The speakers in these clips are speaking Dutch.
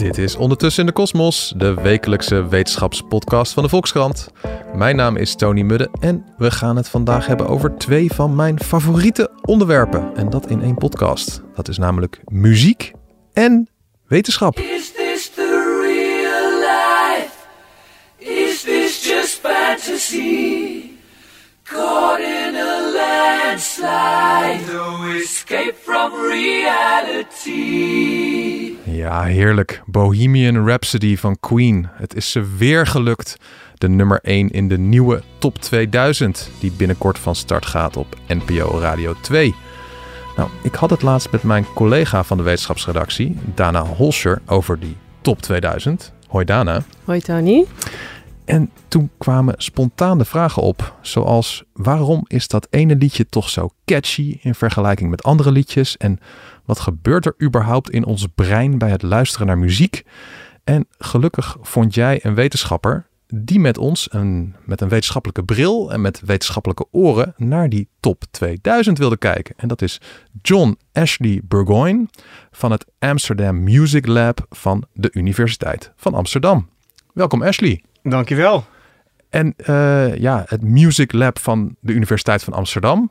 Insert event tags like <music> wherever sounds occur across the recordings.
Dit is Ondertussen in de Kosmos, de wekelijkse wetenschapspodcast van de Volkskrant. Mijn naam is Tony Mudde en we gaan het vandaag hebben over twee van mijn favoriete onderwerpen. En dat in één podcast. Dat is namelijk muziek en wetenschap. Is this the real life? Is this just fantasy? Caught in a landslide, no escape from reality. Ja, heerlijk. Bohemian Rhapsody van Queen. Het is ze weer gelukt. De nummer 1 in de nieuwe Top 2000, die binnenkort van start gaat op NPO Radio 2. Nou, ik had het laatst met mijn collega van de wetenschapsredactie, Dana Holscher, over die Top 2000. Hoi Dana. Hoi Tony. En toen kwamen spontaan de vragen op, zoals waarom is dat ene liedje toch zo catchy in vergelijking met andere liedjes? En wat gebeurt er überhaupt in ons brein bij het luisteren naar muziek? En gelukkig vond jij een wetenschapper die met ons, een, met een wetenschappelijke bril en met wetenschappelijke oren, naar die top 2000 wilde kijken. En dat is John Ashley Burgoyne van het Amsterdam Music Lab van de Universiteit van Amsterdam. Welkom Ashley. Dankjewel. En uh, ja, het Music Lab van de Universiteit van Amsterdam.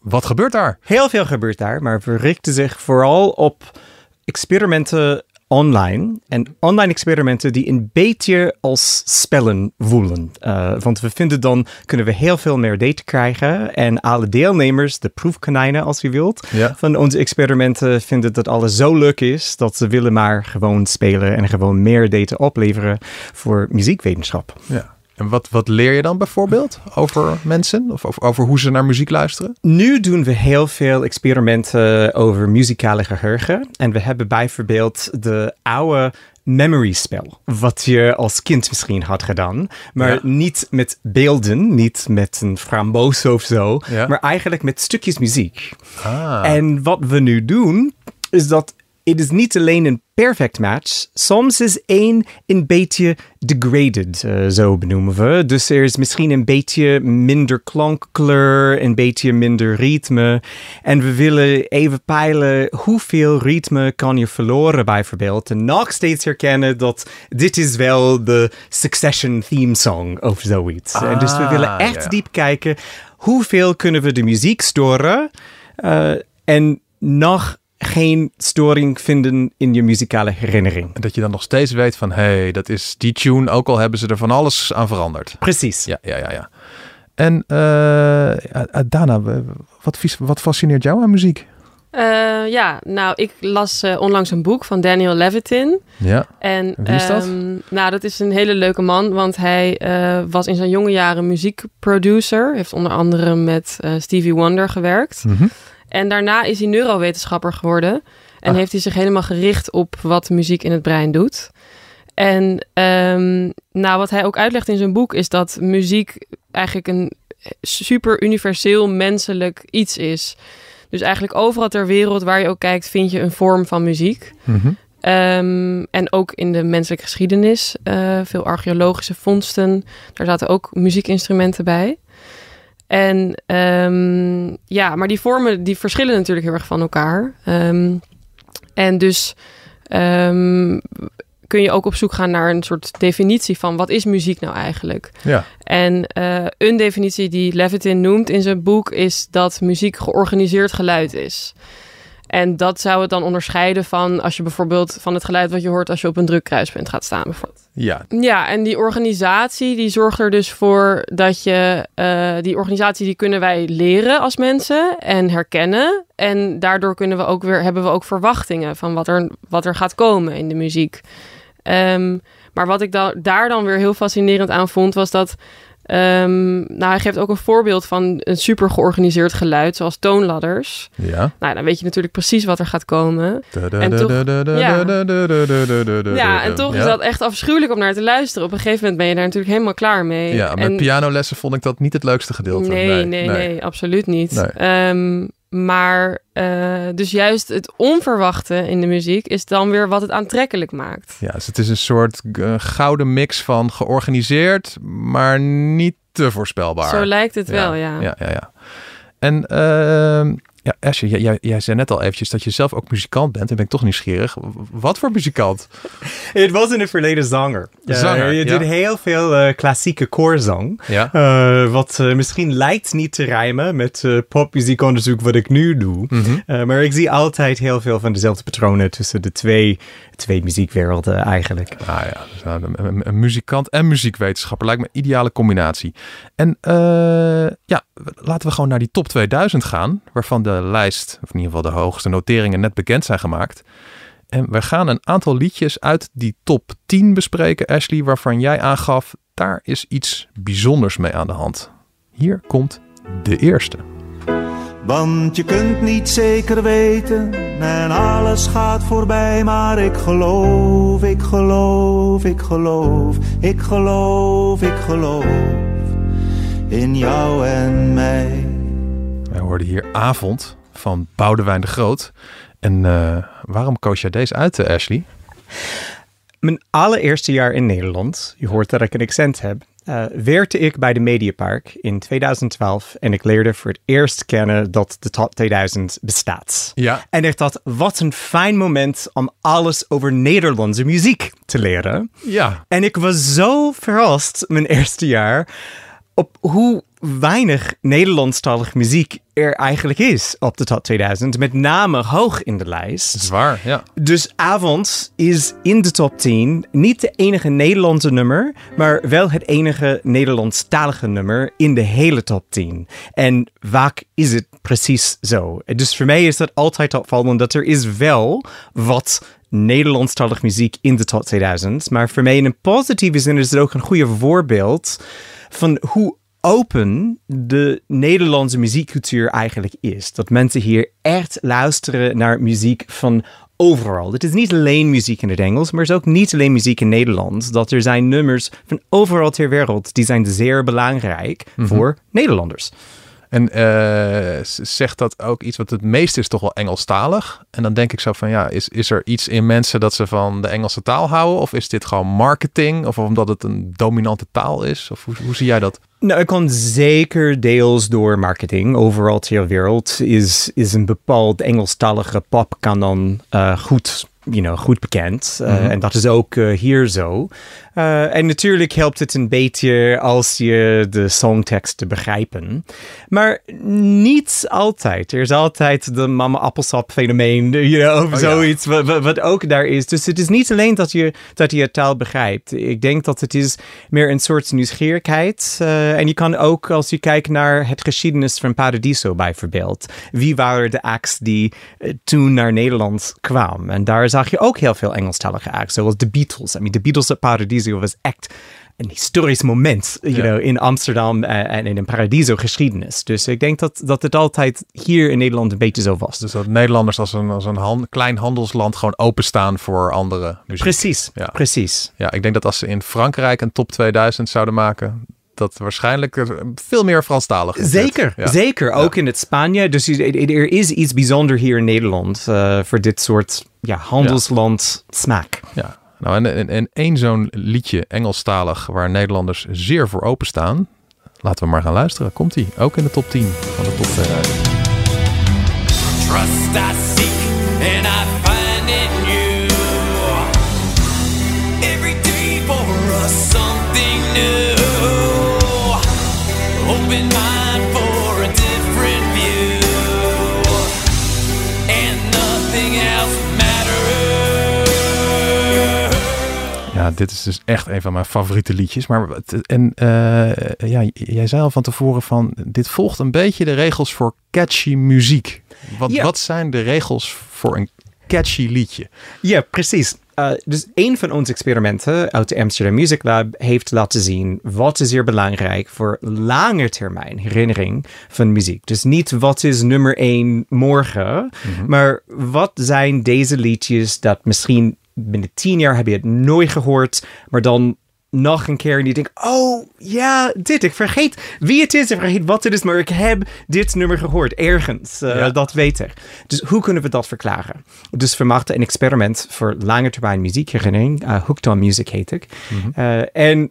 Wat gebeurt daar? Heel veel gebeurt daar, maar we richten zich vooral op experimenten online. En online experimenten die een beetje als spellen voelen. Uh, want we vinden dan kunnen we heel veel meer data krijgen. En alle deelnemers, de proefkonijnen als u wilt, Ja. van onze experimenten vinden dat alles zo leuk is dat ze willen maar gewoon spelen en gewoon meer data opleveren voor muziekwetenschap. Ja. En wat, wat leer je dan bijvoorbeeld over mensen? Of over, over hoe ze naar muziek luisteren? Nu doen we heel veel experimenten over muzikale geheugen. En we hebben bijvoorbeeld de oude memory spel. Wat je als kind misschien had gedaan. Maar Ja. niet met beelden, niet met een framboos of zo. Ja. Maar eigenlijk met stukjes muziek. Ah, En wat we nu doen, is dat het is niet alleen een perfect match. Soms is één een beetje degraded, eh, zo benoemen we. Dus er is misschien een beetje minder klankkleur, een beetje minder ritme. En we willen even peilen hoeveel ritme kan je verloren bijvoorbeeld. En nog steeds herkennen dat dit is wel de Succession theme song of zoiets. en dus we Ah, willen echt diep kijken hoeveel kunnen we de muziek storen eh, en nog geen storing vinden in je muzikale herinnering. en dat je dan nog steeds weet van, hé, hey, dat is die tune, ook al hebben ze er van alles aan veranderd. Precies. Ja, ja, ja, ja. En eh, eh, Dana, wat, wat fascineert jou aan muziek? Eh, ja, nou, ik las eh, onlangs een boek van Daniel Levitin. Ja, En, Wie is dat? ehm, nou, dat is een hele leuke man, want hij eh, was in zijn jonge jaren muziekproducer. Heeft onder andere met eh, Stevie Wonder gewerkt. Mhm. En daarna is hij neurowetenschapper geworden. En Ah. heeft hij zich helemaal gericht op wat muziek in het brein doet. En ehm, nou, wat hij ook uitlegt in zijn boek is dat muziek eigenlijk een super universeel menselijk iets is. Dus eigenlijk overal ter wereld waar je ook kijkt, vind je een vorm van muziek. Mhm. Ehm, en ook in de menselijke geschiedenis, eh, veel archeologische vondsten, daar zaten ook muziekinstrumenten bij. En ehm, ja, maar die vormen die verschillen natuurlijk heel erg van elkaar. Ehm, en dus ehm, kun je ook op zoek gaan naar een soort definitie van wat is muziek nou eigenlijk? ja. En eh, een definitie die Levitin noemt in zijn boek is dat muziek georganiseerd geluid is. En dat zou het dan onderscheiden van als je bijvoorbeeld van het geluid wat je hoort als je op een druk kruispunt gaat staan. Bijvoorbeeld. ja. Ja, en die organisatie die zorgt er dus voor dat je eh, die organisatie die kunnen wij leren als mensen en herkennen. En daardoor kunnen we ook weer hebben we ook verwachtingen van wat er, wat er gaat komen in de muziek. Ehm, maar wat ik da daar dan weer heel fascinerend aan vond, was dat. Ehm, nou, hij geeft ook een voorbeeld van een super georganiseerd geluid, zoals toonladders. Ja. Nou, dan weet je natuurlijk precies wat er gaat komen. En toch- ja. Ja, en toch is dat echt afschuwelijk om naar te luisteren. Op een gegeven moment ben je daar natuurlijk helemaal klaar mee. Ja, met En- pianolessen vond ik dat niet het leukste gedeelte. Nee, nee, nee, absoluut niet. Nee. Maar eh, dus juist het onverwachte in de muziek is dan weer wat het aantrekkelijk maakt. Ja, dus het is een soort eh, gouden mix van georganiseerd, maar niet te voorspelbaar. Zo lijkt het wel, ja. Ja, ja, ja. En ehm, Ja, Asje, jij, jij, jij zei net al eventjes dat je zelf ook muzikant bent. En ben ik toch nieuwsgierig. Wat voor muzikant? <laughs> Het was in het verleden zanger. Zanger, Eh, je ja. doet heel veel eh, klassieke koorzang. Ja. Eh, wat misschien lijkt niet te rijmen met popmuziekonderzoek wat ik nu doe. Mhm. Maar ik zie altijd heel veel van dezelfde patronen tussen de twee, twee muziekwerelden eigenlijk. Ah ja, dus, nou, een, een- een muzikant en muziekwetenschapper lijkt me een ideale combinatie. En eh, ja, laten we gewoon naar die top 2000 gaan, waarvan de lijst, of in ieder geval de hoogste noteringen, net bekend zijn gemaakt. En we gaan een aantal liedjes uit die top 10 bespreken, Ashley, waarvan jij aangaf, daar is iets bijzonders mee aan de hand. Hier komt de eerste. Want je kunt niet zeker weten en alles gaat voorbij, maar ik geloof, ik geloof, ik geloof, ik geloof, ik geloof in jou en mij. Wij hoorden hier Avond van Boudewijn de Groot. En eh, waarom koos jij deze uit, eh, Ashley? Mijn allereerste jaar in Nederland, je hoort dat ik een accent heb, eh, werkte ik bij de Mediapark in 2012 en ik leerde voor het eerst kennen dat de top 2000 bestaat. Ja. En ik dacht, wat een fijn moment om alles over Nederlandse muziek te leren. Ja, En ik was zo verrast mijn eerste jaar op hoe weinig Nederlandstalige muziek er eigenlijk is op de top 2000. Met name hoog in de lijst. zwaar, ja. Dus Avond is in de top 10 niet de enige Nederlandse nummer, maar wel het enige Nederlandstalige nummer in de hele top 10. En vaak is het precies zo. Dus voor mij is dat altijd opvallend dat er is wel wat Nederlandstalige muziek in de top 2000. Maar voor mij in een positieve zin is het ook een goede voorbeeld van hoe open de Nederlandse muziekcultuur eigenlijk is. Dat mensen hier echt luisteren naar muziek van overal. Het is niet alleen muziek in het Engels, maar het is ook niet alleen muziek in Nederland. Dat er zijn nummers van overal ter wereld die zijn zeer belangrijk voor Nederlanders. En eh, zegt dat ook iets wat het meest is toch wel Engelstalig? En dan denk ik zo van, ja, is, is er iets in mensen dat ze van de Engelse taal houden? Of is dit gewoon marketing? Of omdat het een dominante taal is? Of hoe, hoe zie jij dat? Nou, het kan zeker deels door marketing. Overal ter wereld is, is een bepaald Engelstalige pop kan dan eh, goed, you know, goed bekend. Eh, En dat is ook eh, hier zo. Eh, en natuurlijk helpt het een beetje als je de songteksten begrijpen. Maar niet altijd. Er is altijd de mama appelsap fenomeen, you know, of Oh zoiets wat, wat, wat ook daar is. Dus het is niet alleen dat je, dat je taal begrijpt. Ik denk dat het is meer een soort nieuwsgierigheid. En je kan ook, als je kijkt naar het geschiedenis van Paradiso bijvoorbeeld. Wie waren de acts die toen naar Nederland kwamen? En daar zag je ook heel veel Engelstalige acts, zoals de Beatles. I mean, de Beatles op Paradiso was echt een historisch moment you Ja. know, in Amsterdam eh, en in een Paradiso geschiedenis. Dus ik denk dat, dat het altijd hier in Nederland een beetje zo was. Dus dat Nederlanders als een, als een han- klein handelsland gewoon openstaan voor andere muziek. Precies, Ja. precies. Ja, ik denk dat als ze in Frankrijk een top 2000 zouden maken, dat waarschijnlijk veel meer Franstalig zit. Zeker, Ja. zeker. Ook in het Spanje. Dus er is iets bijzonder hier in Nederland eh, voor dit soort ja, handelsland smaak. Ja, nou en, en, en één zo'n liedje Engelstalig waar Nederlanders zeer voor openstaan. Laten we maar gaan luisteren. Komt ie, ook in de top 10 van de top 2000. Trust I seek and I find in you. Every day for us something new. Ja, dit is dus echt een van mijn favoriete liedjes. Maar het- en eh, ja, jij zei al van tevoren van dit volgt een beetje de regels voor catchy muziek. Wat, Ja. wat zijn de regels voor een catchy liedje? Ja, precies. Eh, dus een van onze experimenten uit de Amsterdam Music Lab heeft laten zien wat is hier belangrijk voor lange termijn herinnering van muziek. Dus niet wat is nummer één morgen, maar wat zijn deze liedjes dat misschien binnen tien jaar heb je het nooit gehoord, maar dan nog een keer en je denkt, oh ja, dit, ik vergeet wie het is, ik vergeet wat het is, maar ik heb dit nummer gehoord ergens, eh, Ja. dat weet ik. Dus hoe kunnen we dat verklaren? Dus we maakten een experiment voor lange termijn muziekherinnering, uh, Hooked on Music heet ik. Eh, en,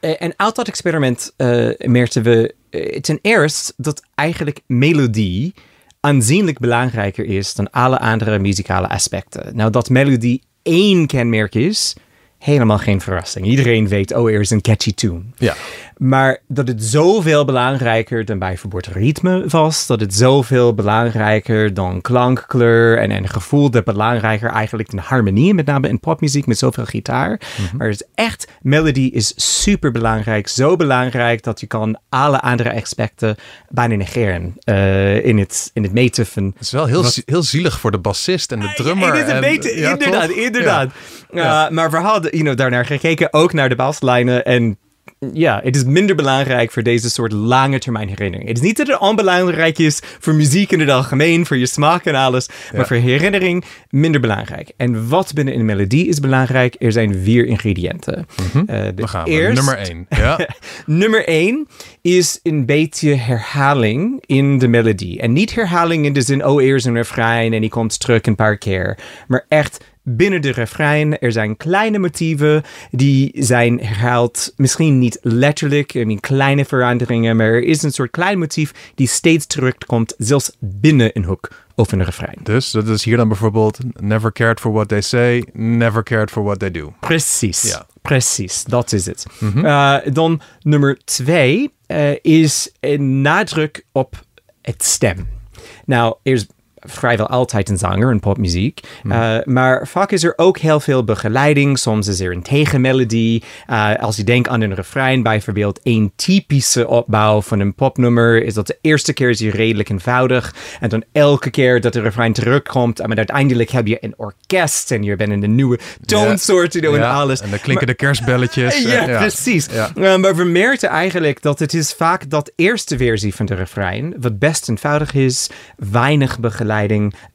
eh, en uit dat experiment merkten we ten eerste dat eigenlijk melodie aanzienlijk belangrijker is dan alle andere muzikale aspecten. Nou, dat melodie één kenmerk is, helemaal geen verrassing. Iedereen weet, oh, er is een catchy tune. Ja. Maar dat het zoveel belangrijker dan bijvoorbeeld ritme was, dat het zoveel belangrijker dan klankkleur en, en gevoel, dat belangrijker eigenlijk dan harmonie, met name in popmuziek met zoveel gitaar. Maar het is echt, melody is super belangrijk, zo belangrijk dat je kan alle andere aspecten bijna negeren eh, in, het, in het meten van Het is wel heel, heel zielig voor de bassist en de drummer. is een en- beetje, ja, inderdaad, toch? inderdaad. Ja. Uh, maar we hadden you know, daarnaar gekeken, ook naar de baslijnen. En ja, het is minder belangrijk voor deze soort lange termijn herinnering. Het is niet dat het onbelangrijk is voor muziek in het algemeen, voor je smaak en alles. Maar voor herinnering minder belangrijk. En wat binnen een melodie is belangrijk? Er zijn vier ingrediënten. Uh, de Dan gaan we. eerst- Nummer één. Ja. <laughs> Nummer 1 is een beetje herhaling in de melodie. En niet herhaling in de zin, oh, er is een refrein en die komt terug een paar keer. Maar echt binnen de refrein, er zijn kleine motieven die zijn herhaald. Misschien niet letterlijk, I mean, kleine veranderingen, maar er is een soort klein motief die steeds terugkomt, zelfs binnen een hoek of een refrein. Dus dat is hier dan bijvoorbeeld never cared for what they say, never cared for what they do. Precies. Ja. Precies, dat is het. Eh, dan nummer twee eh, is een nadruk op het stem. Nou, er is vrijwel altijd een zanger in popmuziek. eh, maar vaak is er ook heel veel begeleiding. Soms is er een tegenmelodie. Eh, als je denkt aan een refrein, bijvoorbeeld een typische opbouw van een popnummer, is dat de eerste keer is die redelijk eenvoudig. En dan elke keer dat de refrein terugkomt, maar uiteindelijk heb je een orkest en je bent in een nieuwe toonsoort you know, en alles. En dan klinken de kerstbelletjes. <laughs> Ja, en- precies. Ja. Uh, maar we merkten eigenlijk dat het is vaak dat eerste versie van de refrein, wat best eenvoudig is, weinig begeleiding,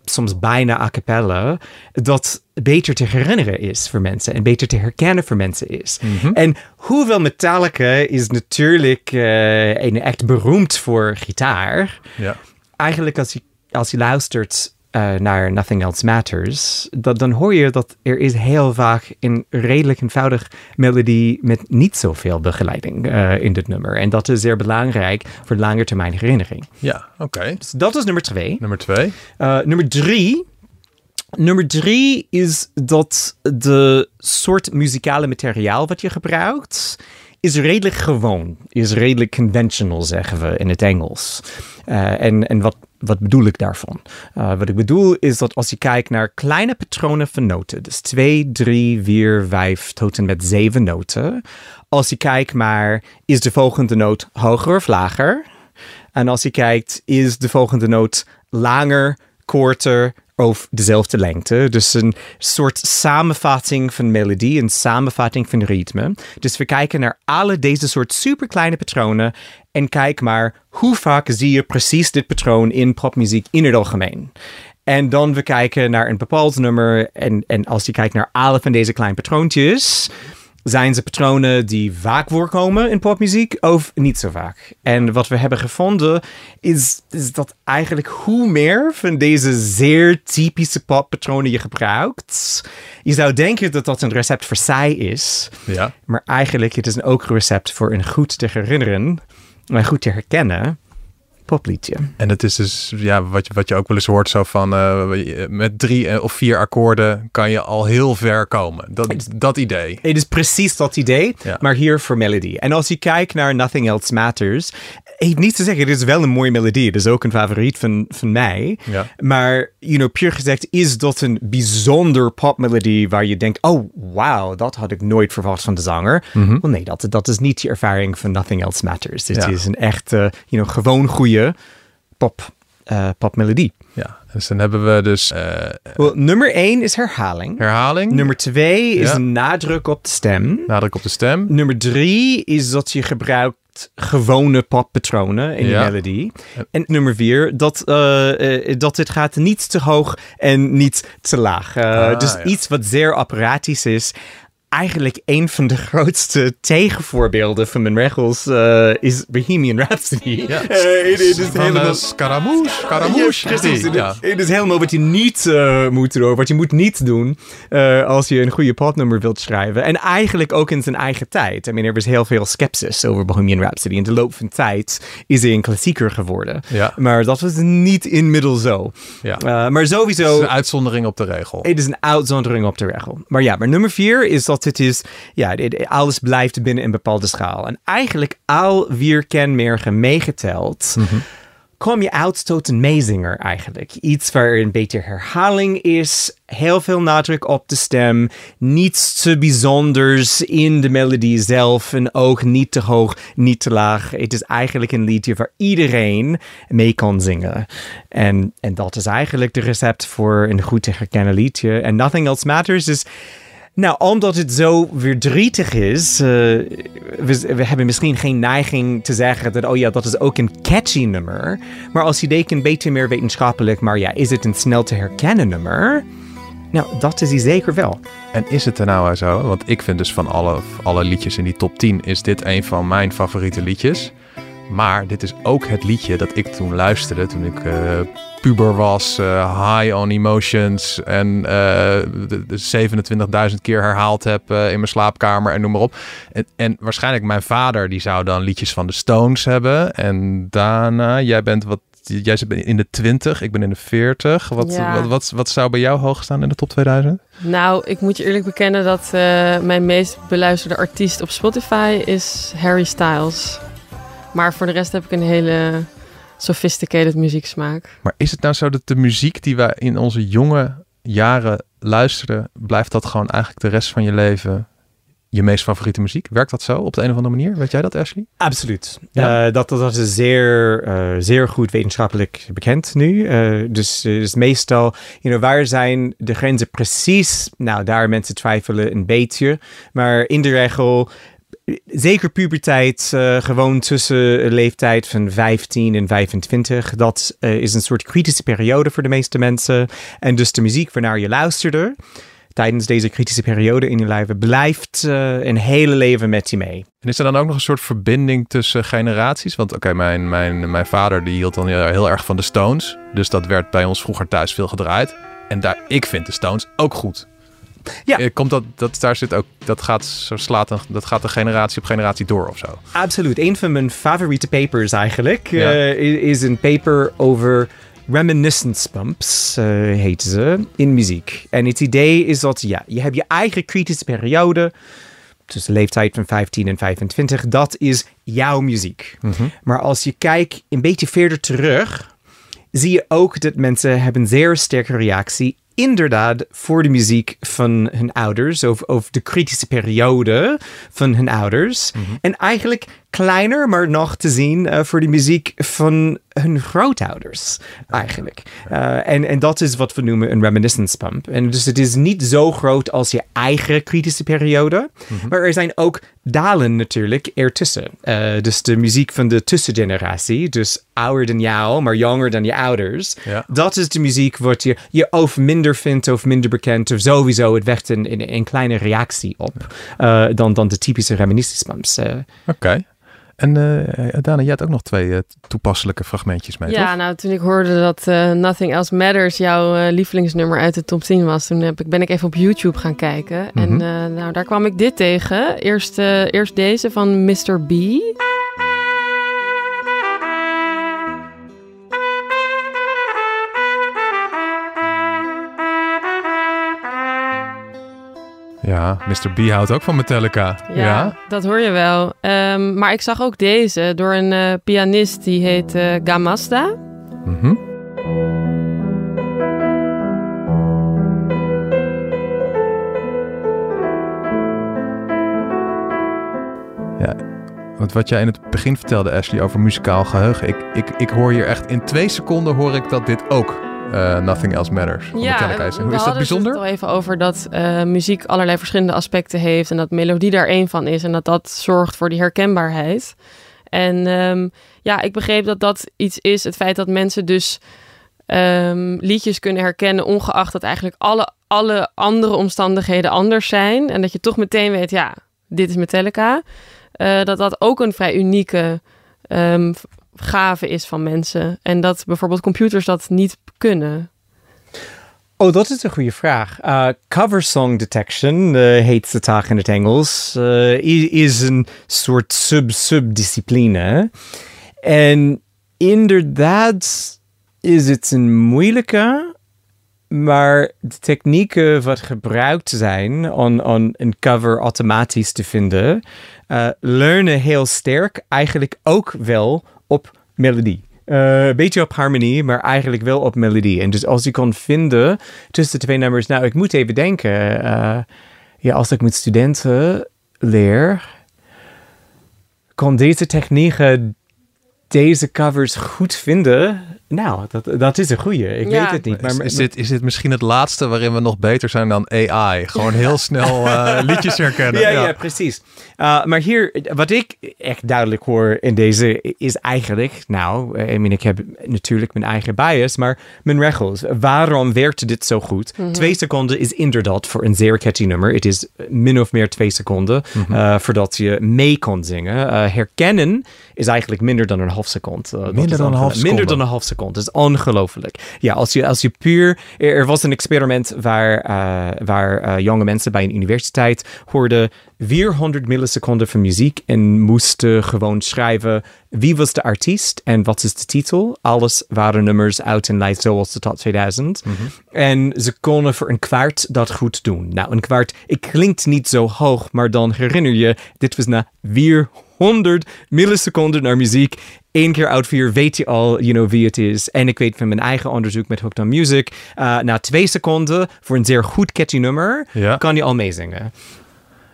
soms bijna a cappella, dat beter te herinneren is voor mensen en beter te herkennen voor mensen is. En hoewel Metallica is natuurlijk eh, een echt beroemd voor gitaar, Ja. eigenlijk als je, als je luistert eh, naar Nothing Else Matters, dat, dan hoor je dat er is heel vaak een redelijk eenvoudig melodie met niet zoveel begeleiding eh, in dit nummer. En dat is zeer belangrijk voor lange termijn herinnering. Ja, oké. Dus dat is nummer twee. Nummer twee. Uh, nummer drie. Nummer drie is dat de soort muzikale materiaal wat je gebruikt is redelijk gewoon, is redelijk conventional, zeggen we in het Engels. Uh, en en wat, wat bedoel ik daarvan? Uh, wat ik bedoel is dat als je kijkt naar kleine patronen van noten, dus twee, drie, vier, vijf tot en met zeven noten. Als je kijkt maar, is de volgende noot hoger of lager? En als je kijkt, is de volgende noot langer, korter of dezelfde lengte. Dus een soort samenvatting van melodie, een samenvatting van ritme. Dus we kijken naar alle deze soort superkleine patronen en kijk maar hoe vaak zie je precies dit patroon in popmuziek in het algemeen. En dan we kijken naar een bepaald nummer en, en als je kijkt naar alle van deze kleine patroontjes zijn ze patronen die vaak voorkomen in popmuziek of niet zo vaak? En wat we hebben gevonden is, is dat eigenlijk hoe meer van deze zeer typische poppatronen je gebruikt, je zou denken dat dat een recept voor saai is, Ja. maar eigenlijk het is ook een recept voor een goed te herinneren en goed te herkennen popliedje. En het is dus, ja, wat je, wat je ook wel eens hoort, zo van eh, met drie eh, of vier akkoorden kan je al heel ver komen. Dat, dat idee. Het is precies dat idee, Ja. maar hier voor melody. En als je kijkt naar Nothing Else Matters, heeft niet te zeggen, het is wel een mooie melodie. Het is ook een favoriet van, van mij. Ja. Maar, you know, puur gezegd, is dat een bijzonder popmelodie waar je denkt, oh, wauw, dat had ik nooit verwacht van de zanger. Wel nee, dat, dat is niet de ervaring van Nothing Else Matters. Dit Ja. is een echt, eh, you know, gewoon goede pop, eh, popmelodie. Dus dan hebben we dus Wel, nummer één is herhaling. herhaling, Nummer twee is Ja. een nadruk op de stem. nadruk op de stem. Nummer drie is dat je gebruikt gewone poppatronen in Ja. je melodie. En nummer vier, dat, eh, dat het gaat niet te hoog en niet te laag. Ah, dus ja. iets wat zeer apparatisch is. Eigenlijk een van de <laughs> grootste tegenvoorbeelden van mijn regels eh, is Bohemian Rhapsody. Ja. Eh, het, het is Van helemaal... eh, Scaramouche. Scaramouche. Ja, precies. die, ja. Het is helemaal wat je niet moet doen, wat je moet niet doen eh, als je een goede plotnummer wilt schrijven. En eigenlijk ook in zijn eigen tijd. I mean, er was heel veel sceptisch over Bohemian Rhapsody. In de loop van tijd is hij een klassieker geworden. Ja. Maar dat was niet inmiddels zo. Ja. Eh, maar Het sowieso... is een uitzondering op de regel. Het is een uitzondering op de regel. Maar ja, maar nummer vier is dat het is, ja, alles blijft binnen een bepaalde schaal. En eigenlijk al vier kenmerken meegeteld, kom je uit tot een meezinger eigenlijk. Iets waar een beetje herhaling is, heel veel nadruk op de stem, niets te bijzonders in de melodie zelf en ook niet te hoog, niet te laag. Het is eigenlijk een liedje waar iedereen mee kan zingen. En, en dat is eigenlijk de recept voor een goed te herkennen liedje. En Nothing Else Matters is... Nou, omdat het zo verdrietig is, eh, we, we hebben misschien geen neiging te zeggen dat, oh ja, dat is ook een catchy nummer. Maar als je denkt een beetje meer wetenschappelijk, maar ja, is het een snel te herkennen nummer? Nou, dat is hij zeker wel. En is het er nou zo? Want ik vind dus van alle, alle liedjes in die top 10 is dit een van mijn favoriete liedjes. Maar dit is ook het liedje dat ik toen luisterde toen ik eh, puber was, eh, high on emotions en eh, de, de 27.000 keer herhaald heb in mijn slaapkamer en noem maar op. En, en waarschijnlijk mijn vader die zou dan liedjes van de Stones hebben. En daarna, jij bent wat, jij zit in de 20, ik ben in de 40. Wat, Ja. wat, wat, wat zou bij jou hoog staan in de top 2000? Nou, ik moet je eerlijk bekennen dat mijn meest beluisterde artiest op Spotify is Harry Styles. Maar voor de rest heb ik een hele sophisticated muzieksmaak. Maar is het nou zo dat de muziek die wij in onze jonge jaren luisteren, blijft dat gewoon eigenlijk de rest van je leven je meest favoriete muziek? Werkt dat zo op de een of andere manier? Weet jij dat, Ashley? Absoluut. Ja. Eh, dat, dat is zeer, eh, zeer goed wetenschappelijk bekend nu. Eh, dus, dus meestal, you know, waar zijn de grenzen precies? Nou, daar mensen twijfelen een beetje. Maar in de regel, zeker puberteit, eh, gewoon tussen leeftijd van 15 en 25. Dat eh, is een soort kritische periode voor de meeste mensen. En dus de muziek waarnaar je luisterde tijdens deze kritische periode in je leven blijft eh, een hele leven met je mee. En is er dan ook nog een soort verbinding tussen generaties? Want oké, mijn, mijn, mijn vader die hield dan heel, heel erg van de Stones. Dus dat werd bij ons vroeger thuis veel gedraaid. En daar, ik vind de Stones ook goed. Ja. Eh, Komt dat, dat, daar zit ook, dat gaat, zo slaat een, dat gaat de generatie op generatie door of zo. Absoluut. Een van mijn favoriete papers eigenlijk Ja. eh, is een paper over reminiscence bumps, eh heet ze, in muziek. En het idee is dat ja, je hebt je eigen kritische periode tussen de leeftijd van 15 en 25. Dat is jouw muziek. Maar als je kijkt een beetje verder terug, zie je ook dat mensen hebben een zeer sterke reactie inderdaad voor de muziek van hun ouders of, of de kritische periode van hun ouders. En eigenlijk kleiner, maar nog te zien eh, voor de muziek van hun grootouders eigenlijk. Eh, en, en dat is wat we noemen een reminiscence pump. En dus het is niet zo groot als je eigen kritische periode, maar er zijn ook dalen natuurlijk ertussen. Eh, dus de muziek van de tussengeneratie, dus ouder dan jou, maar jonger dan je ouders. Ja. Dat is de muziek wat je, je of minder vindt of minder bekend of sowieso het wekt een, een, een kleine reactie op dan, dan de typische reminiscence pumps. Oké. En eh Dana, jij had ook nog twee eh, toepasselijke fragmentjes mee, ja, toch? nou toen ik hoorde dat Nothing Else Matters jouw lievelingsnummer uit de top 10 was, toen heb ik, ben ik even op YouTube gaan kijken. En Mhm. nou, daar kwam ik dit tegen. Eerst, eerst deze van Mr. B. Ja, Mr. B houdt ook van Metallica. Ja, dat hoor je wel. Ehm, maar ik zag ook deze door een eh, pianist die heet eh Gamasta. Mhm. Ja, want wat jij in het begin vertelde, Ashley, over muzikaal geheugen. Ik, ik, ik hoor hier echt in twee seconden hoor ik dat dit ook eh, Nothing Else Matters van Metallica is. dat hadden bijzonder? het al even over dat eh, muziek allerlei verschillende aspecten heeft en dat melodie daar één van is en dat dat zorgt voor die herkenbaarheid. En ehm, ja, ik begreep dat dat iets is, het feit dat mensen dus ehm, liedjes kunnen herkennen, ongeacht dat eigenlijk alle, alle andere omstandigheden anders zijn. En dat je toch meteen weet, ja, dit is Metallica. Eh, dat dat ook een vrij unieke ehm, gave is van mensen. En dat bijvoorbeeld computers dat niet kunnen. Oh, dat is een goede vraag. Uh, cover song detection uh, heet de taak in het Engels. Uh, is, een soort sub-subdiscipline. En inderdaad is het een moeilijke, maar de technieken wat gebruikt zijn om, om een cover automatisch te vinden, uh, leunen heel sterk eigenlijk ook wel op melodie. Uh, een beetje op harmonie, maar eigenlijk wel op melodie. En dus als je kan vinden tussen de twee nummers, nou, ik moet even denken. Uh, ja, als ik met studenten leer, kan deze technieken deze covers goed vinden. Nou, dat, dat is een goeie. Ik Ja. weet het niet. Maar, is, is, dit, is dit misschien het laatste waarin we nog beter zijn dan AI? Gewoon heel snel <laughs> eh, liedjes herkennen. Ja, ja, precies. Uh, maar hier, wat ik echt duidelijk hoor in deze is eigenlijk, nou, I mean, ik heb natuurlijk mijn eigen bias, maar mijn regels. Waarom werkt dit zo goed? Twee seconden is inderdaad voor een zeer catchy nummer. Het is min of meer twee seconden uh, voordat je mee kan zingen. Uh, herkennen is eigenlijk minder dan een half seconde. Uh, Minder is dan een half seconde? Minder dan een half seconde. Dat is ongelooflijk. Ja, als je, als je puur... Er, er was een experiment waar, eh, waar eh, jonge mensen bij een universiteit hoorden 400 milliseconden van muziek en moesten gewoon schrijven wie was de artiest en wat is de titel. Alles waren nummers uit een lijst zoals de top 2000. En ze konden voor een kwart dat goed doen. Nou, een kwart, ik klinkt niet zo hoog, maar dan herinner je, dit was na 400 milliseconden naar muziek. Eén keer uit vier weet je al you know, wie het is. En ik weet van mijn eigen onderzoek met Hooked on Music. uh, na twee seconden voor een zeer goed catchy nummer Ja. kan je al meezingen.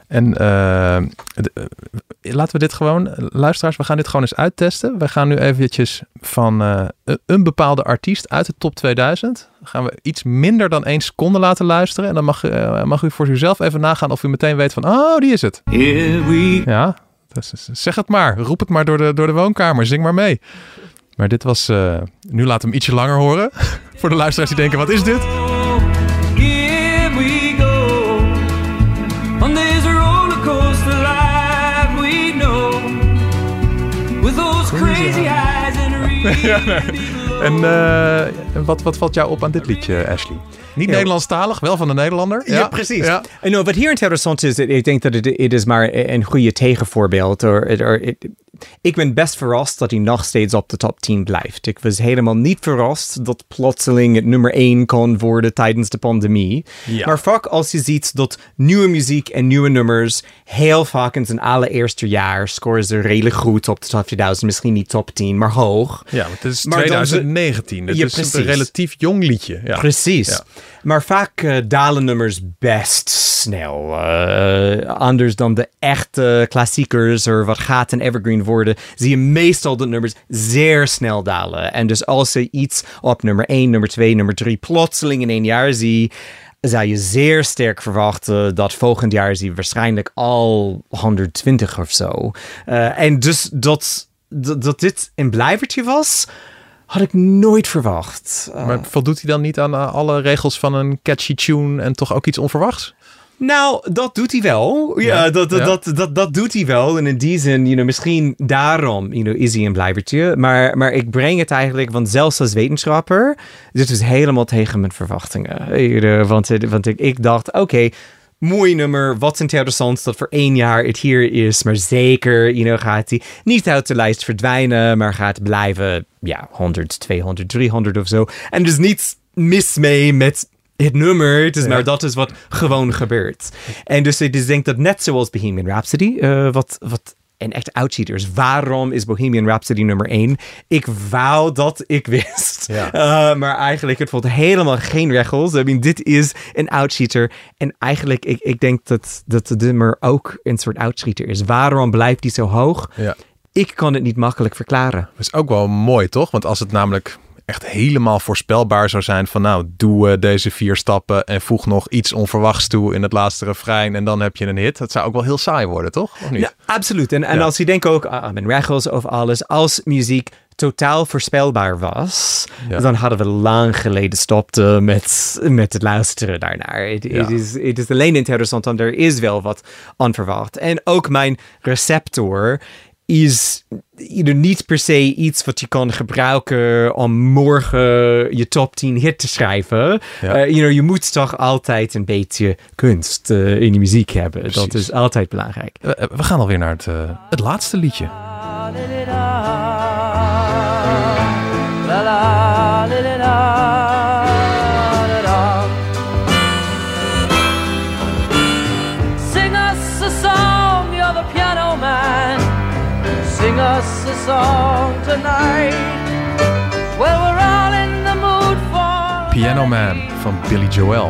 En eh, eh, laten we dit gewoon, luisteraars, we gaan dit gewoon eens uittesten. We gaan nu eventjes van eh, een- bepaalde artiest uit de top 2000. Gaan we iets minder dan één seconde laten luisteren. En dan mag, eh, mag u voor uzelf even nagaan of u meteen weet van, oh, die is het. Here we Ja, zeg het maar. Roep het maar door de, door de woonkamer. Zing maar mee. Maar dit was, eh, nu we hem ietsje langer horen. <laughs> voor de luisteraars die denken, wat is dit? En wat, wat valt jou op aan dit liedje, Ashley? Niet Ja. Nederlandstalig, wel van de Nederlander. Ja, precies. Ja. En nou, wat hier interessant is, ik denk dat het, het is maar een goede tegenvoorbeeld. Or, or, it- ik ben best verrast dat hij nog steeds op de top 10 blijft. Ik was helemaal niet verrast dat plotseling het nummer 1 kon worden tijdens de pandemie. Maar vaak als je ziet dat nieuwe muziek en nieuwe nummers heel vaak in zijn allereerste jaar scoren ze redelijk goed op de top 2000. Misschien niet top 10, maar hoog. Ja, het is Maar dan ze- 2019. Het is precies. een relatief jong liedje. Ja. Precies. Maar vaak eh, dalen nummers best snel. Eh, anders dan de echte klassiekers of wat gaat een evergreen worden, zie je meestal de nummers zeer snel dalen. En dus als je iets op nummer 1, nummer 2, nummer 3 plotseling in één jaar zie, zou je zeer sterk verwachten dat volgend jaar je waarschijnlijk al 120 of zo. Eh, en dus dat, dat dit een blijvertje was, had ik nooit verwacht. Eh, Maar voldoet hij dan niet aan eh, alle regels van een catchy tune en toch ook iets onverwachts? Nou, dat doet hij wel. Ja, Ja, dat, dat, ja. Dat, dat, dat doet hij wel. En in die zin, you know, misschien daarom you know, is hij een blijvertje. Maar, maar ik breng het eigenlijk, want zelfs als wetenschapper, dit is helemaal tegen mijn verwachtingen. You know, want, want ik, ik dacht, oké, mooi nummer, wat interessant dat voor één jaar het hier is. Maar zeker, you know, gaat hij niet uit de lijst verdwijnen, maar gaat blijven, ja, 100, 200, 300 of zo. En dus niets mis mee met het nummer. Het is maar dat is wat gewoon gebeurt. En dus ik dus denk dat net zoals Bohemian Rhapsody, eh, wat, wat een echt outcheater is. Waarom is Bohemian Rhapsody nummer 1? Ik wou dat ik wist. Ja. <laughs> Eh, maar eigenlijk, het voelt helemaal geen regels. I mean, dit is een outcheater. En eigenlijk, ik, ik denk dat, dat de nummer ook een soort outcheater is. Waarom blijft die zo hoog? Ja. Ik kan het niet makkelijk verklaren. Dat is ook wel mooi, toch? Want als het namelijk echt helemaal voorspelbaar zou zijn van nou, doe eh, deze vier stappen en voeg nog iets onverwachts toe in het laatste refrein en dan heb je een hit. Dat zou ook wel heel saai worden, toch? Of niet? Ja, absoluut. En, en Ja. als je denkt ook aan mijn regels of alles, als muziek totaal voorspelbaar was, Ja. dan hadden we lang geleden stopte met, met het luisteren daarnaar. Het Ja. is, het is alleen interessant, want er is wel wat onverwacht. En ook mijn receptor is you know, niet per se iets wat je kan gebruiken om morgen je top 10 hit te schrijven. Ja. Eh, you know, je moet toch altijd een beetje kunst eh, in je muziek hebben. Dat is altijd belangrijk. Eh, we gaan alweer naar het, het laatste liedje. Song tonight. Well, we're all in the mood for. Piano Man van Billy Joel.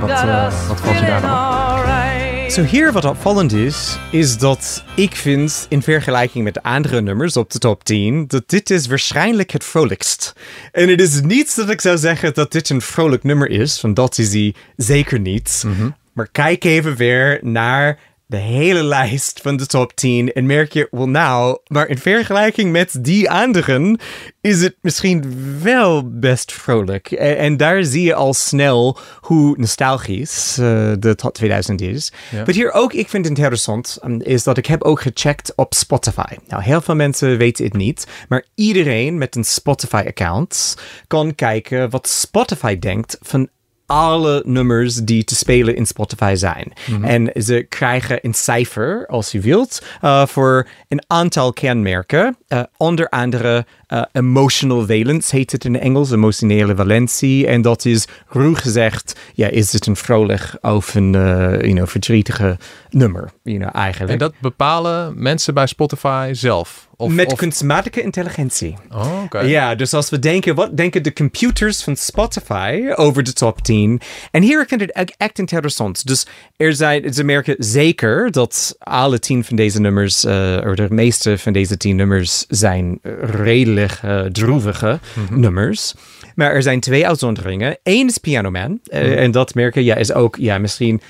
Wat, us wat valt je daar dan. Zo hier wat opvallend is, is dat ik vind in vergelijking met de andere nummers op de top 10, dat dit is waarschijnlijk het vrolijkst. En het is niet dat ik zou zeggen dat dit een vrolijk nummer is, want dat is hij zeker niet. Maar kijk even weer naar de hele lijst van de top 10 en merk je, well nou, maar in vergelijking met die anderen is het misschien wel best vrolijk. En, en daar zie je al snel hoe nostalgisch eh, de top 2000 is. Ja. Wat hier ook, ik vind interessant, um, is dat ik heb ook gecheckt op Spotify. Nou, heel veel mensen weten het niet, maar iedereen met een Spotify-account kan kijken wat Spotify denkt van alle nummers die te spelen in Spotify zijn. En ze krijgen een cijfer, als je wilt, eh, voor een aantal kenmerken. Eh, onder andere eh, emotional valence heet het in het Engels, emotionele valentie. En dat is ruw gezegd, ja, is het een vrolijk of een eh, you know, verdrietige nummer, you know, eigenlijk. En dat bepalen mensen bij Spotify zelf? Of, Met of... kunstmatige intelligentie. Oh, oké. Ja, dus als we denken, wat denken de computers van Spotify over de top 10? En hier vind ik het echt interessant. Dus er zijn, ze merken zeker dat alle tien van deze nummers, eh, of de meeste van deze tien nummers, zijn redelijk eh, droevige nummers. Maar er zijn twee uitzonderingen. Eén is Piano Man. eh, En dat merken, ja, is ook, ja, misschien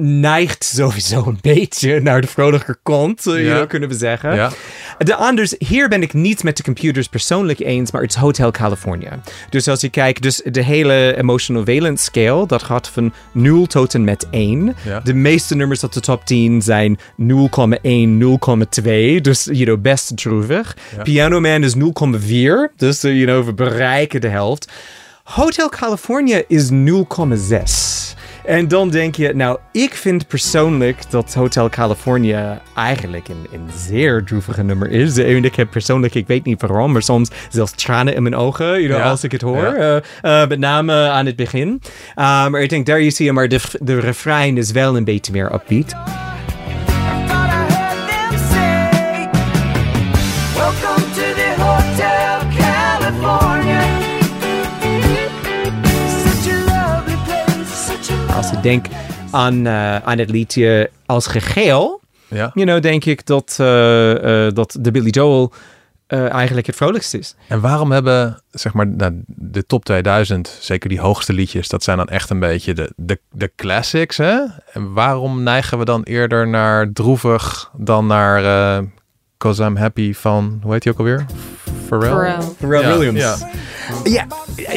neigt sowieso een beetje naar de vrolijker kant, eh, you Ja. kunnen we zeggen. Ja. De anders, hier ben ik niet met de computers persoonlijk eens, maar het is Hotel California. Dus als je kijkt, dus de hele emotional valence scale, dat gaat van 0 tot en met 1. Ja. De meeste nummers op de top 10 zijn 0,1, 0,2, dus you know, best droevig. Piano Man is 0,4, dus uh, you know, we bereiken de helft. Hotel California is 0,6. En dan denk je, nou, ik vind persoonlijk dat Hotel California eigenlijk een, een zeer droevige nummer is. En ik heb persoonlijk, ik weet niet waarom, maar soms zelfs tranen in mijn ogen, you know, Ja. als ik het hoor. Ja. Eh, eh, met name aan het begin. Uh, maar ik denk, daar zie je, maar de, de refrein is wel een beetje meer upbeat. Denk aan, eh, aan het liedje als gegeel, Ja. you know, denk ik dat, eh, eh, dat de Billy Joel eigenlijk het vrolijkst is. En waarom hebben, zeg maar, nou, de top 2000, zeker die hoogste liedjes, dat zijn dan echt een beetje de, de, de classics, hè? En waarom neigen we dan eerder naar droevig dan naar Cause I'm Happy van, hoe heet die ook alweer? Pharrell? Pharrell. Pharrell Ja, Williams. ja. Ja,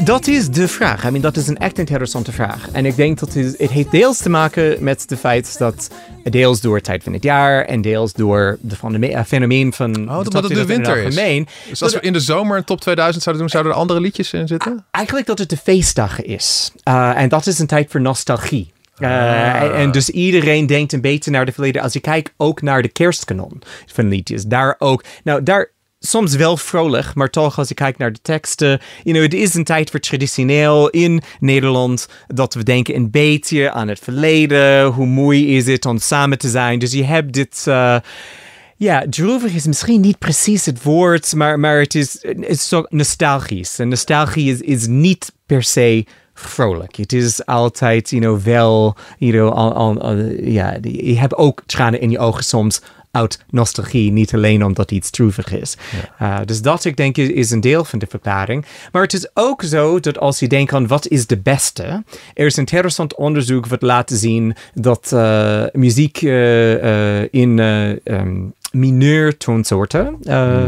dat is de vraag. I mean, dat is een echt interessante vraag. En ik denk dat het, het heeft deels te maken met het feit dat deels door het tijd van het jaar en deels door de fenomeen, eh, fenomeen van Oh, de top het de 2000 in winter is. algemeen. Dus als we in de zomer een top 2000 zouden doen, zouden er andere liedjes in zitten? Eigenlijk dat het de feestdagen is. Uh, en dat is een tijd voor nostalgie. En, en dus iedereen denkt een beetje naar de verleden. Als je kijkt ook naar de kerstkanon van liedjes. Daar ook. Nou, daar soms wel vrolijk, maar toch als je kijkt naar de teksten. You know, het is een tijd voor traditioneel in Nederland dat we denken een beetje aan het verleden. Hoe mooi is het om samen te zijn? Dus je hebt dit. uh, ja, droevig is misschien niet precies het woord, maar, maar het is, het is zo nostalgisch. En nostalgie is, is niet per se vrolijk. Het is altijd, you know, wel, you know, al, al, al- ja, je hebt ook tranen in je ogen soms uit nostalgie, niet alleen omdat iets droevig is. Uh, dus dat, ik denk, is, een deel van de verklaring. Maar het is ook zo dat als je denkt aan wat is de beste, er is een interessant onderzoek wat laat zien dat uh, muziek uh, uh, in um, mineur toonsoorten uh,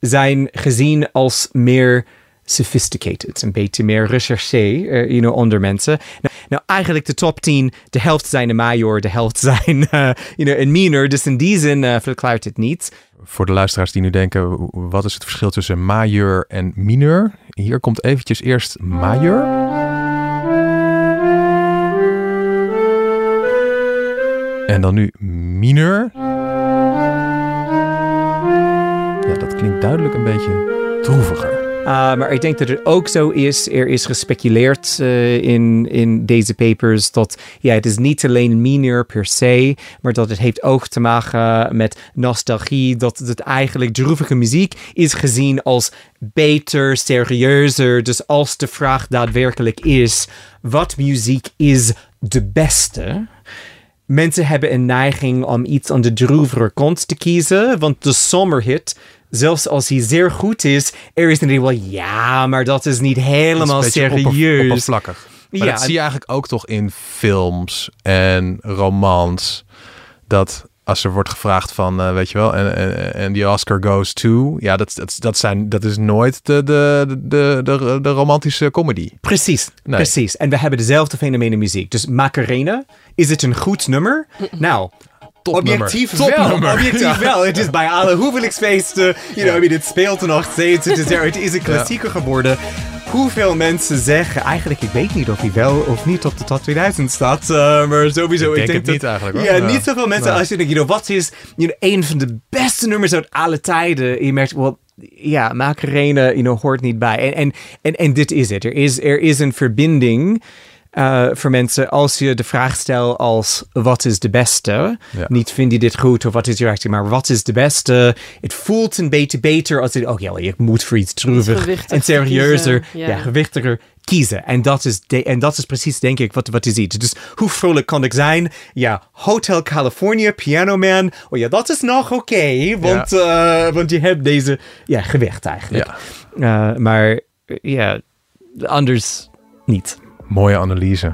zijn gezien als meer sophisticated. Een beetje meer recherché eh, you know, onder mensen. Nou, nou, eigenlijk de top 10, de helft zijn een major, de helft <laughs> zijn eh, you know, een minor. Dus in die zin eh, verklaart het niet. Voor de luisteraars die nu denken, wat is het verschil tussen majeur en mineur? Hier komt eventjes eerst majeur. En dan nu mineur. Ja, dat klinkt duidelijk een beetje droeviger. Uh, maar ik denk dat het ook zo is. Er is gespeculeerd uh, in, in deze papers dat ja, het is niet alleen mineur per se, maar dat het heeft ook te maken met nostalgie. Dat het eigenlijk droevige muziek is gezien als beter, serieuzer. Dus als de vraag daadwerkelijk is, wat muziek is de beste? Mensen hebben een neiging om iets aan de droevere kant te kiezen, want de zomerhit zelfs als hij zeer goed is, er is een wel ja, maar dat is niet helemaal Dat is serieus. opper- oppervlakkig. Maar Ja, dat zie je eigenlijk ook toch in films en romans. Dat als er wordt gevraagd van, eh, weet je wel, en, die Oscar goes to. Ja, dat, dat, dat, zijn, dat is nooit de, de, de, de, de romantische comedy. Precies, Nee. precies. En we hebben dezelfde fenomeen in muziek. Dus Macarena, is het een goed nummer? Nou, Topnummer. objectief Topnummer. wel. Objectief wel. Het is bij alle huwelijksfeesten, you know, I mean, het speelt er nog steeds. Het is, er, het is een klassieker geworden. Hoeveel mensen zeggen, eigenlijk, ik weet niet of hij wel of niet op de top 2000 staat, eh, maar sowieso. Ik denk het dat- niet eigenlijk, hoor. Ja, Ja. niet zoveel mensen. Nee. Als je denkt, you know, wat is you know, een van de beste nummers uit alle tijden? En je merkt, well, ja, Macarena, you know, hoort niet bij. En, en, en, en dit is het. Er is, er is een verbinding eh, voor mensen als je de vraag stelt als wat is de beste? Ja. Niet vind je dit goed of wat is je reactie, maar wat is de beste? Het voelt een beetje beter als het, oh ja, je moet voor iets droevig en serieuzer, ja. ja. gewichtiger kiezen. En dat, is de, en dat is precies, denk ik, wat, wat je ziet. Dus hoe vrolijk kan ik zijn? Ja, Hotel California, Piano Man. Oh ja, dat is nog oké, want, eh, want je hebt deze ja, gewicht eigenlijk. Ja. Eh, maar ja, anders niet. Mooie analyse.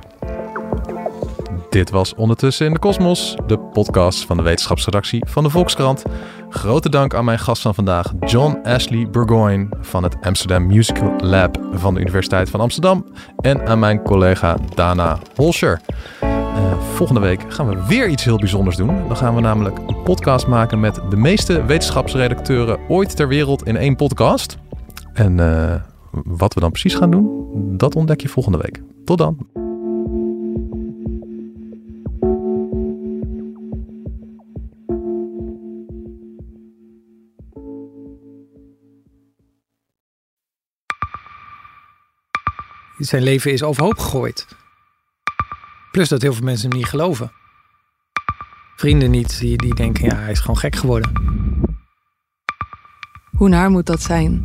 Dit was Ondertussen in de Kosmos, de podcast van de wetenschapsredactie van de Volkskrant. Grote dank aan mijn gast van vandaag, John Ashley Burgoyne van het Amsterdam Musical Lab van de Universiteit van Amsterdam. En aan mijn collega Dana Holscher. Eh, volgende week gaan we weer iets heel bijzonders doen. Dan gaan we namelijk een podcast maken met de meeste wetenschapsredacteuren ooit ter wereld in één podcast. En eh, wat we dan precies gaan doen, dat ontdek je volgende week. Tot dan. Zijn leven is overhoop gegooid. Plus dat heel veel mensen hem niet geloven. Vrienden niet, die, die denken, ja, hij is gewoon gek geworden. Hoe naar moet dat zijn?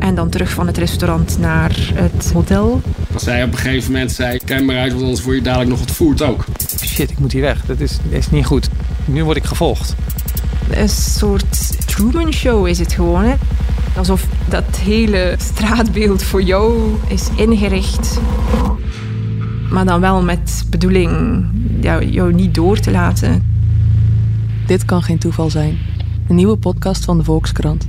En dan terug van het restaurant naar het hotel. Als zij op een gegeven moment zei, kijk maar uit, want anders word je dadelijk nog wat voert ook. Shit, ik moet hier weg. Dat is, is niet goed. Nu word ik gevolgd. Een soort Truman Show is het gewoon. Hè? Alsof dat hele straatbeeld voor jou is ingericht. Maar dan wel met bedoeling ja, jou niet door te laten. Dit kan geen toeval zijn. Een nieuwe podcast van de Volkskrant.